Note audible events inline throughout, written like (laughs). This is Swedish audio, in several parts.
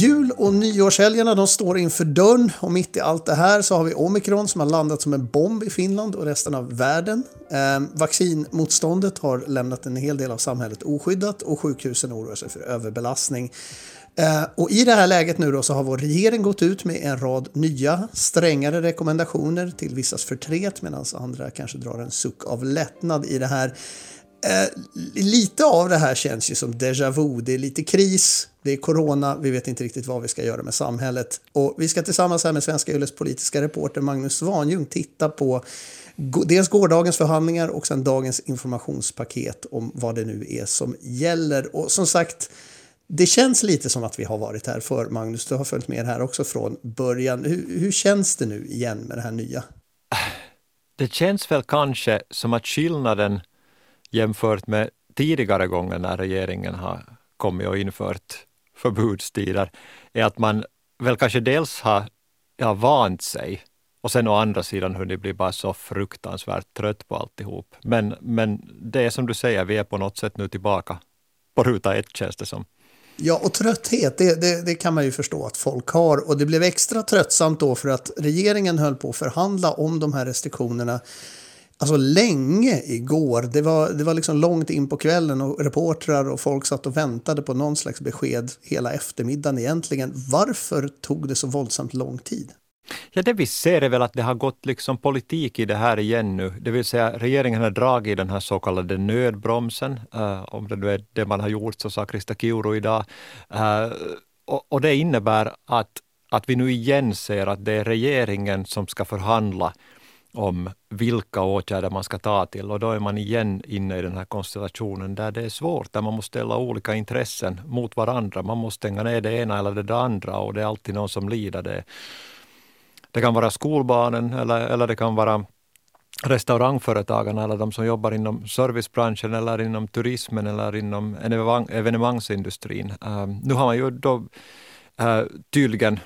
Jul och nyårshelgerna de står inför dörren och mitt i allt det här så har vi omikron som har landat som en bomb i Finland och resten av världen. Eh, vaccinmotståndet har lämnat en hel del av samhället oskyddat och sjukhusen oroar sig för överbelastning. Eh, och I det här läget nu då så har vår regering gått ut med en rad nya strängare rekommendationer till vissas förtret medan andra kanske drar en suck av lättnad i det här. Eh, lite av det här känns ju som déjà vu. Det är lite kris, det är corona, vi vet inte riktigt vad vi ska göra med samhället. Och vi ska tillsammans här med Svenska Yles politiska reporter Magnus Svanjung titta på dels gårdagens förhandlingar och sen dagens informationspaket om vad det nu är som gäller. Och som sagt, det känns lite som att vi har varit här för Magnus. Du har följt med här också från början. Hur, hur känns det nu igen med det här nya? Det känns väl kanske som att skillnaden jämfört med tidigare gånger när regeringen har kommit och infört förbudstider är att man väl kanske dels har har vant sig och sen å andra sidan hunnit bli bara så fruktansvärt trött på alltihop. Men, men det är som du säger, vi är på något sätt nu tillbaka på ruta ett känns det som. Ja, och trötthet, det, det, det, kan man ju förstå att folk har. Och det blev extra tröttsamt då för att regeringen höll på att förhandla om de här restriktionerna alltså länge igår. Det var, det var liksom långt in på kvällen och reportrar och folk satt och väntade på någon slags besked hela eftermiddagen egentligen. Varför tog det så våldsamt lång tid? Ja, det vi ser är väl att det har gått liksom politik i det här igen nu. Det vill säga regeringen har dragit den här så kallade nödbromsen. Uh, om det nu är det man har gjort, så sa Krista Kiuru idag. Uh, och, och, det innebär att, att vi nu igen ser att det är regeringen som ska förhandla om vilka åtgärder man ska ta till och då är man igen inne i den här konstellationen där det är svårt, där man måste ställa olika intressen mot varandra. Man måste stänga ner det ena eller det andra och det är alltid någon som lider. Det, det kan vara skolbarnen eller, eller det kan vara restaurangföretagarna eller de som jobbar inom servicebranschen eller inom turismen eller inom evenemangsindustrin. Uh, nu har man ju då uh, tydligen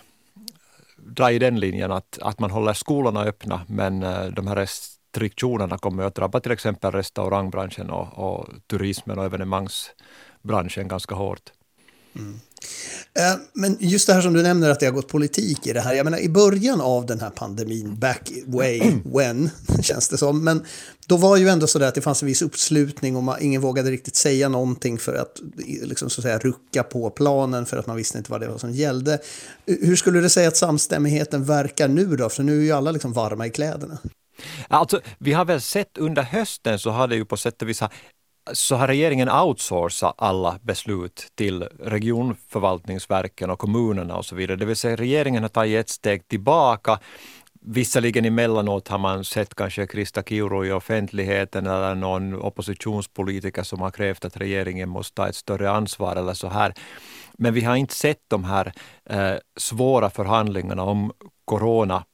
dra i den linjen att, att man håller skolorna öppna men eh, de här restriktionerna kommer att drabba till exempel restaurangbranschen och, och turismen och evenemangsbranschen ganska hårt. Mm. Men just det här som du nämner att det har gått politik i det här. Jag menar i början av den här pandemin, back way (clears throat) when, (laughs) känns det som. Men då var ju ändå så där att det fanns en viss uppslutning och man, ingen vågade riktigt säga någonting för att, liksom, så att säga, rucka på planen för att man visste inte vad det var som gällde. Hur skulle du säga att samstämmigheten verkar nu då? För nu är ju alla liksom varma i kläderna. Alltså, vi har väl sett under hösten så har det ju på sätt och vis så har regeringen outsourcat alla beslut till regionförvaltningsverken och kommunerna och så vidare. Det vill säga regeringen har tagit ett steg tillbaka. Visserligen emellanåt har man sett kanske Krista Kiuru i offentligheten eller någon oppositionspolitiker som har krävt att regeringen måste ta ett större ansvar eller så här. Men vi har inte sett de här eh, svåra förhandlingarna om corona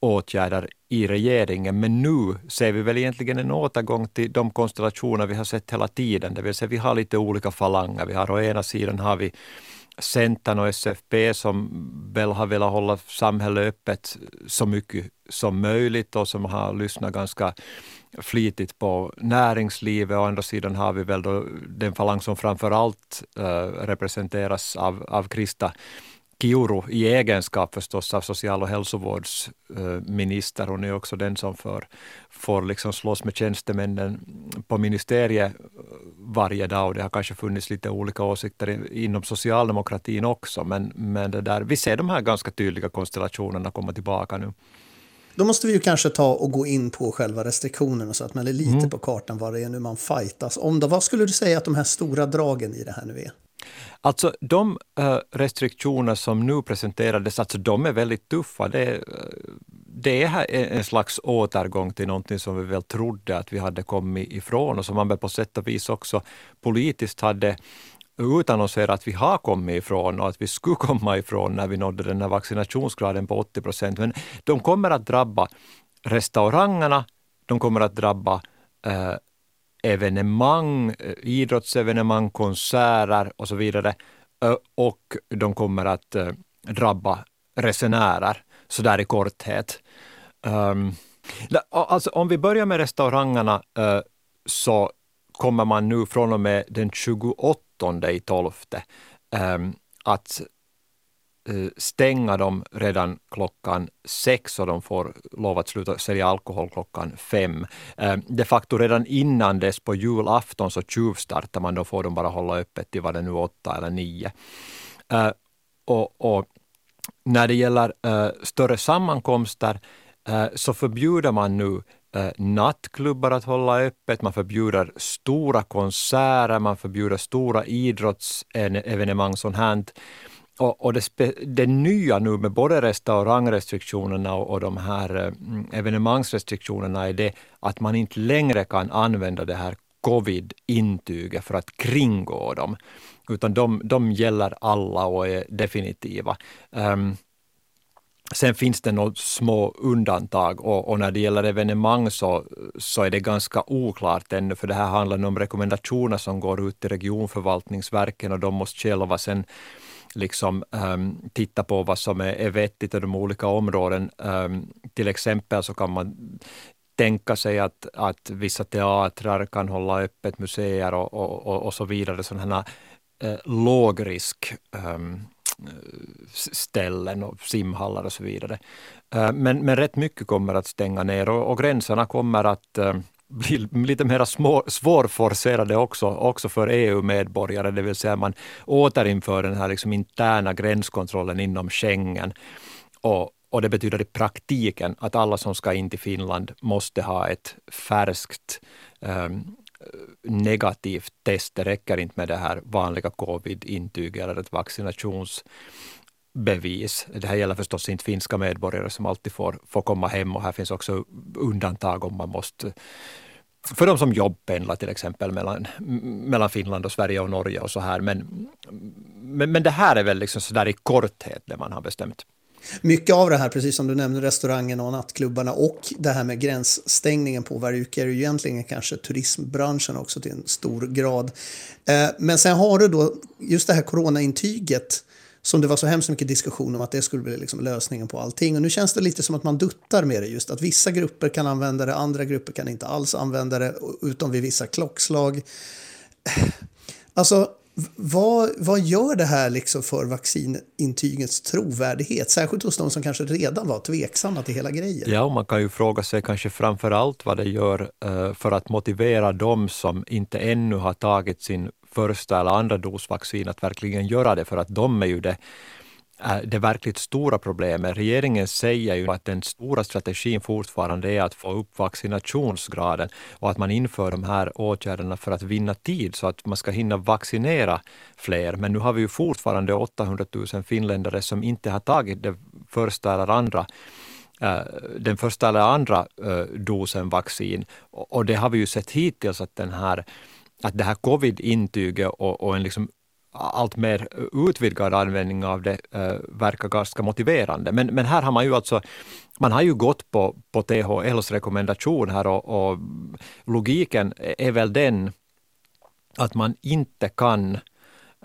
åtgärder i regeringen. Men nu ser vi väl egentligen en återgång till de konstellationer vi har sett hela tiden. Det vill säga vi har lite olika falanger. Vi har å ena sidan har vi Centern och SFP som väl har velat hålla samhället öppet så mycket som möjligt och som har lyssnat ganska flitigt på näringslivet. Å andra sidan har vi väl då den falang som framför allt uh, representeras av, av Krista Kiuru i egenskap förstås av social och hälsovårdsminister. Hon är också den som får, får liksom slåss med tjänstemännen på ministeriet varje dag och det har kanske funnits lite olika åsikter inom socialdemokratin också. Men, men det där, vi ser de här ganska tydliga konstellationerna komma tillbaka nu. Då måste vi ju kanske ta och gå in på själva restriktionerna så att man är lite mm. på kartan vad det är nu man fightas om. Då, vad skulle du säga att de här stora dragen i det här nu är? Alltså de eh, restriktioner som nu presenterades, alltså de är väldigt tuffa. Det, eh, det är en slags återgång till någonting som vi väl trodde att vi hade kommit ifrån och som man väl på sätt och vis också politiskt hade utannonserat att vi har kommit ifrån och att vi skulle (laughs) komma ifrån när vi nådde den här vaccinationsgraden på 80 procent. Men de kommer att drabba restaurangerna, de kommer att drabba eh, evenemang, eh, idrottsevenemang, konserter och så vidare. Eh, och de kommer att eh, drabba resenärer, så där i korthet. Ehm, alltså om vi börjar med restaurangerna så kommer man nu från och med den 28 i 12 ehm, att Eh, stänga dem redan klockan sex och de får lov att sluta sälja alkohol klockan fem. Eh, de facto redan innan dess på julafton så tjuvstartar man, då får de bara hålla öppet till vad det nu åtta eller nio. Eh, och, och när det gäller större sammankomster så förbjuder man nu nattklubbar att hålla öppet, man förbjuder stora konserter, man förbjuder stora idrottsevenemang sånt här. Och, och det, det, nya nu med både restaurangrestriktionerna och, och de här eh, mm, evenemangsrestriktionerna är det att man inte längre kan använda det här covid-intyget för att kringgå dem, utan de, de gäller alla och är definitiva. Um, Sen finns det några små undantag och, och, när det gäller evenemang så, så är det ganska oklart ännu, för det här handlar om rekommendationer som går ut till regionförvaltningsverken och de måste själva sen liksom um, titta på vad som är, är vettigt i de olika områden. Um, till exempel så kan man tänka sig att, att vissa teatrar kan hålla öppet, museer och, och, och, och så vidare, sådana här uh, lågrisk um, ställen och simhallar och så vidare. Men, men rätt mycket kommer att stänga ner och, och gränserna kommer att eh, bli lite mer små, svårforcerade också, också för EU-medborgare, det vill säga man återinför den här liksom interna gränskontrollen inom Schengen. Och, och det betyder i praktiken att alla som ska in till Finland måste ha ett färskt um, negativt test. Det räcker inte med det här vanliga covid-intyget eller ett vaccinations bevis. Det här gäller förstås inte finska medborgare som alltid får, får komma hem och här finns också undantag om man måste för de som jobbpendlar till exempel mellan, mellan Finland och Sverige och Norge och så här. Men, men, men det här är väl liksom så där i korthet det man har bestämt. Mycket av det här, precis som du nämnde, restaurangerna och nattklubbarna och det här med gränsstängningen påverkar ju egentligen kanske turismbranschen också till en stor grad. Eh, men sen har du då just det här coronaintyget som det var så hemskt mycket diskussion om att det skulle bli liksom lösningen på allting. Och nu känns det lite som att man duttar med det just att vissa grupper kan använda det, andra grupper kan inte alls använda det utom vid vissa klockslag. (sighs) Alltså, vad, vad gör det här liksom för vaccinintygets trovärdighet? Särskilt hos de som kanske redan var tveksamma till hela grejen. Ja, och man kan ju fråga sig kanske framför allt vad det gör eh, för att motivera de som inte ännu har tagit sin första eller andra dos vaccin att verkligen göra det, för att de är ju det eh, det verkligt stora problemet. Regeringen säger ju att den stora strategin fortfarande är att få upp vaccinationsgraden och att man inför de här åtgärderna för att vinna tid så att man ska hinna vaccinera fler. Men nu har vi ju fortfarande 800 000 finländare som inte har tagit det första eller andra eh, den första eller andra eh, dosen vaccin. Och det har vi ju sett hittills att den här att det här covid-intyget och, och en liksom allt mer utvidgad användning av det äh, verkar ganska motiverande. Men, men här har man ju alltså man har ju gått på, på THLs rekommendation här och, och logiken är väl den att man inte kan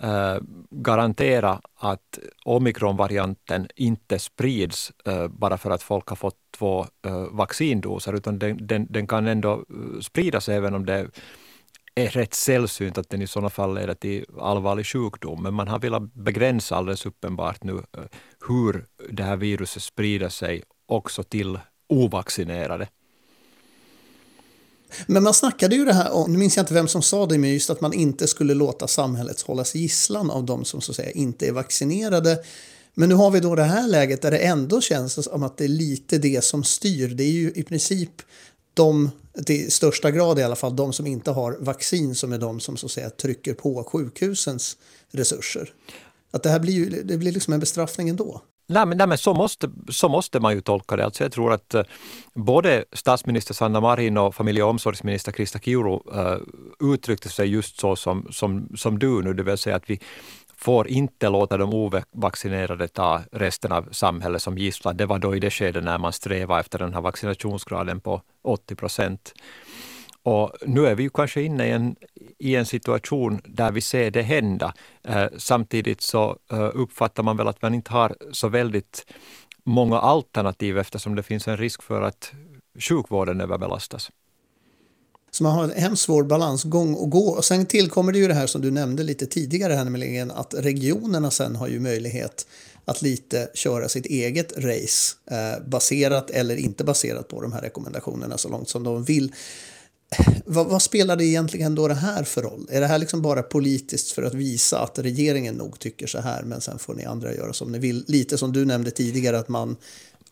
äh, garantera att omikronvarianten inte sprids äh, bara för att folk har fått två vaccindoser, utan den, den, den kan ändå spridas även om det är rätt sällsynt att den i sådana fall leder till allvarlig sjukdom. Men man har velat begränsa alldeles uppenbart nu eh, hur det här viruset sprider sig också till ovaccinerade. Men man snackade ju det här, nu minns jag inte vem som sa det, men just att man inte skulle låta samhället hållas gisslan av de som så att säga inte är vaccinerade. Men nu har vi då det här läget där det ändå känns som att det är lite det som styr. Det är ju i princip de, till största grad i alla fall, de som inte har vaccin som är de som så att säga trycker på sjukhusens resurser. Att det här blir ju det blir liksom en bestraffning ändå. Nej men, nej, men så, måste, så måste man ju tolka det. Alltså jag tror att eh, både statsminister Sanna Marin och familje och omsorgsminister Krista Kiuru uh, uttryckte sig just så som, som, som du nu, det vill säga att vi, får inte låta de ovaccinerade ta resten av samhället som gisslan. Det var då i det skedet när man strävade efter den här vaccinationsgraden på 80 procent. Och nu är vi ju kanske inne i en, i en situation där vi ser det hända. Eh, samtidigt så eh, uppfattar man väl att man inte har så väldigt många alternativ eftersom det finns en risk för att sjukvården överbelastas. Så man har en hemskt svår balansgång att gå. Och sen tillkommer det ju det här som du nämnde lite tidigare här nämligen att regionerna sen har ju möjlighet att lite köra sitt eget race eh, baserat eller inte baserat på de här rekommendationerna så långt som de vill. Vad, vad, spelar det egentligen då det här för roll? Är det här liksom bara politiskt för att visa att regeringen nog tycker så här men sen får ni andra göra som ni vill? Lite som du nämnde tidigare att man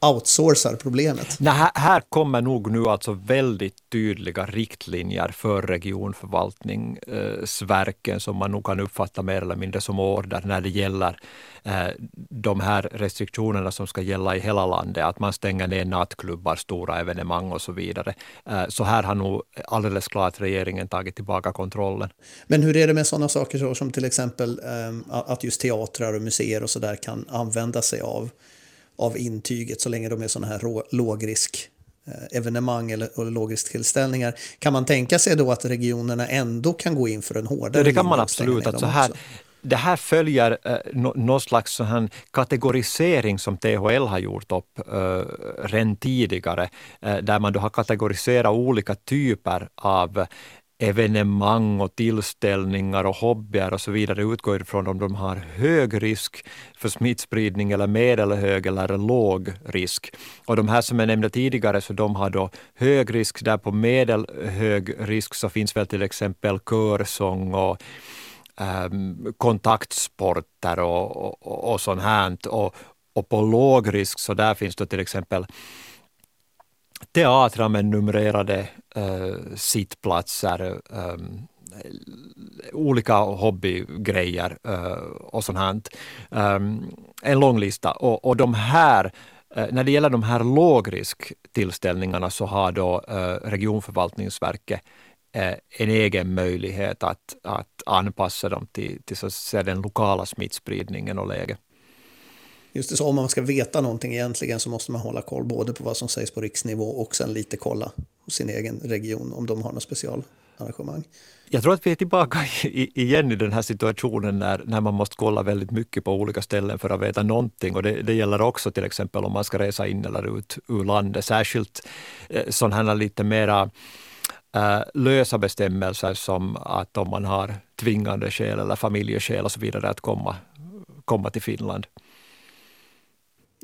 outsourcar problemet. Nej, här, här kommer nog nu alltså väldigt tydliga riktlinjer för regionförvaltningsverken som man nog kan uppfatta mer eller mindre som order när det gäller eh, de här restriktionerna som ska gälla i hela landet. Att man stänger ner nattklubbar, stora evenemang och så vidare. Eh, så här har nog alldeles klart regeringen tagit tillbaka kontrollen. Men hur är det med sådana saker som till exempel eh, att just teatrar och museer och så där kan använda sig av av intyget så länge de är sådana här lågrisk eh, evenemang eller lågrisktillställningar. Kan man tänka sig då att regionerna ändå kan gå in för en hårdare Det kan man absolut. Att så här, det här följer eh, någon slags sån kategorisering som THL har gjort upp eh, redan tidigare, eh, där man då har kategoriserat olika typer av evenemang och tillställningar och hobbyer och så vidare utgår ifrån om de har hög risk för smittspridning eller medelhög eller låg risk. Och de här som jag nämnde tidigare, så de har då hög risk. Där på medelhög risk så finns väl till exempel körsång och um, kontaktsporter och, och, och sånt här. Och, och på låg risk så där finns det till exempel teatrar med numrerade äh, sittplatser, äh, olika hobbygrejer äh, och sånt här. Ehm, en lång lista. Och, och de här eh, när det gäller de här lågrisktillställningarna så har då regionförvaltningsverket en egen möjlighet att, att anpassa dem till, till så att säga, den lokala smittspridningen och läget. Just det, så om man ska veta någonting egentligen så måste man hålla koll både på vad som sägs på riksnivå och sen lite kolla sin egen region om de har något specialarrangemang. Jag tror att vi är tillbaka igen i den här situationen när, när man måste kolla väldigt mycket på olika ställen för att veta någonting. Och det, det gäller också till exempel om man ska resa in eller ut ur landet. Särskilt eh, sådana här lite mera eh, lösa bestämmelser som att om man har tvingande skäl eller familjeskäl och så vidare att komma, komma till Finland.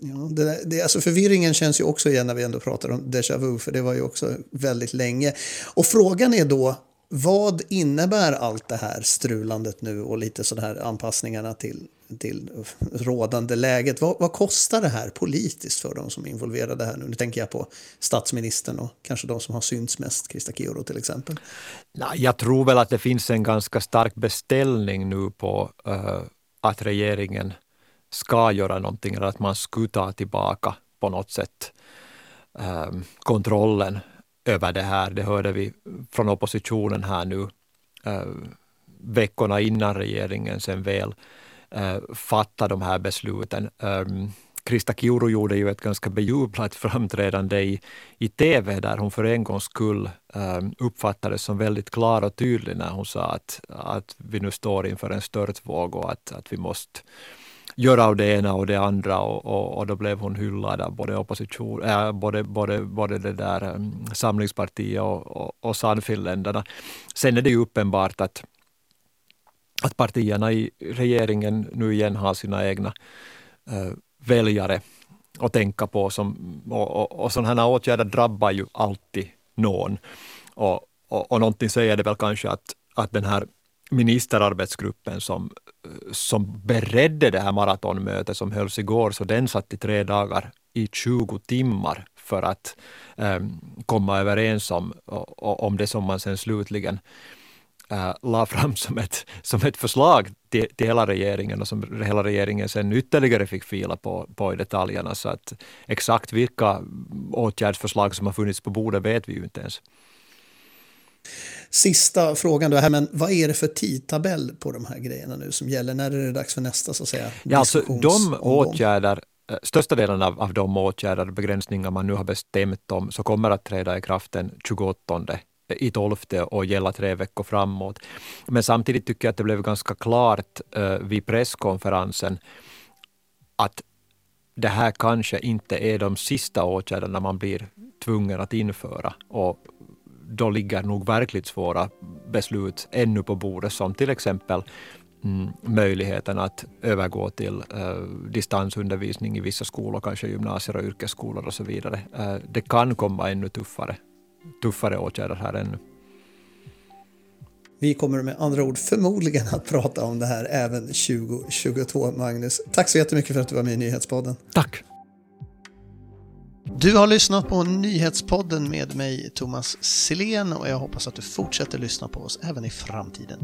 Ja, det, det, alltså förvirringen känns ju också igen när vi ändå pratar om déjà vu, för det var ju också väldigt länge. Och frågan är då, vad innebär allt det här strulandet nu och lite sådana här anpassningarna till, till rådande läget? Vad, vad, kostar det här politiskt för de som är involverade här nu? Nu tänker jag på statsministern och kanske de som har synts mest, Krista Kiuru till exempel. Nej, jag tror väl att det finns en ganska stark beställning nu på uh, att regeringen ska göra någonting eller att man skulle ta tillbaka på något sätt eh, kontrollen över det här. Det hörde vi från oppositionen här nu eh, veckorna innan regeringen sen väl eh, fattade de här besluten. Eh, Krista Kiuru gjorde ju ett ganska bejublat framträdande i, i TV där hon för en gångs skull eh, uppfattades som väldigt klar och tydlig när hon sa att, att vi nu står inför en störtvåg och att, att vi måste göra av det ena och det andra och, och, och då blev hon hyllad av både opposition, äh, både, både, både det där um, Samlingspartiet och, och, och Sannfinländarna. Sen är det ju uppenbart att, att partierna i regeringen nu igen har sina egna uh, väljare att tänka på. Som, och, och, och sådana här åtgärder drabbar ju alltid någon. Och, och, och någonting säger det väl kanske att, att den här ministerarbetsgruppen som, som beredde det här maratonmötet som hölls igår, så den satt i tre dagar i 20 timmar för att um, komma överens om, om det som man sen slutligen uh, la fram som ett, som ett förslag till, till hela regeringen och som hela regeringen sen ytterligare fick fila på, på i detaljerna. Så att exakt vilka åtgärdsförslag som har funnits på bordet vet vi ju inte ens. Sista frågan då, här, men vad är det för tidtabell på de här grejerna nu som gäller? När är det dags för nästa så att säga? Ja, alltså, de åtgärder, eh, största delen av, av de åtgärder och begränsningar man nu har bestämt om så kommer att träda i kraft den 28 i 12 och gälla tre veckor framåt. Men samtidigt tycker jag att det blev ganska klart uh, vid presskonferensen att det här kanske inte är de sista åtgärderna man blir tvungen att införa. Och då ligger nog verkligt svåra beslut ännu på bordet som till exempel mm, möjligheten att övergå till uh, distansundervisning i vissa skolor, kanske gymnasier och yrkesskolor och så vidare. Uh, det kan komma ännu tuffare, tuffare åtgärder här ännu. Vi kommer med andra ord förmodligen att prata om det här även 2022, Magnus. Tack så jättemycket för att du var med i Nyhetspodden. Tack! Du har lyssnat på Nyhetspodden med mig, Thomas Silén, och jag hoppas att du fortsätter lyssna på oss även i framtiden.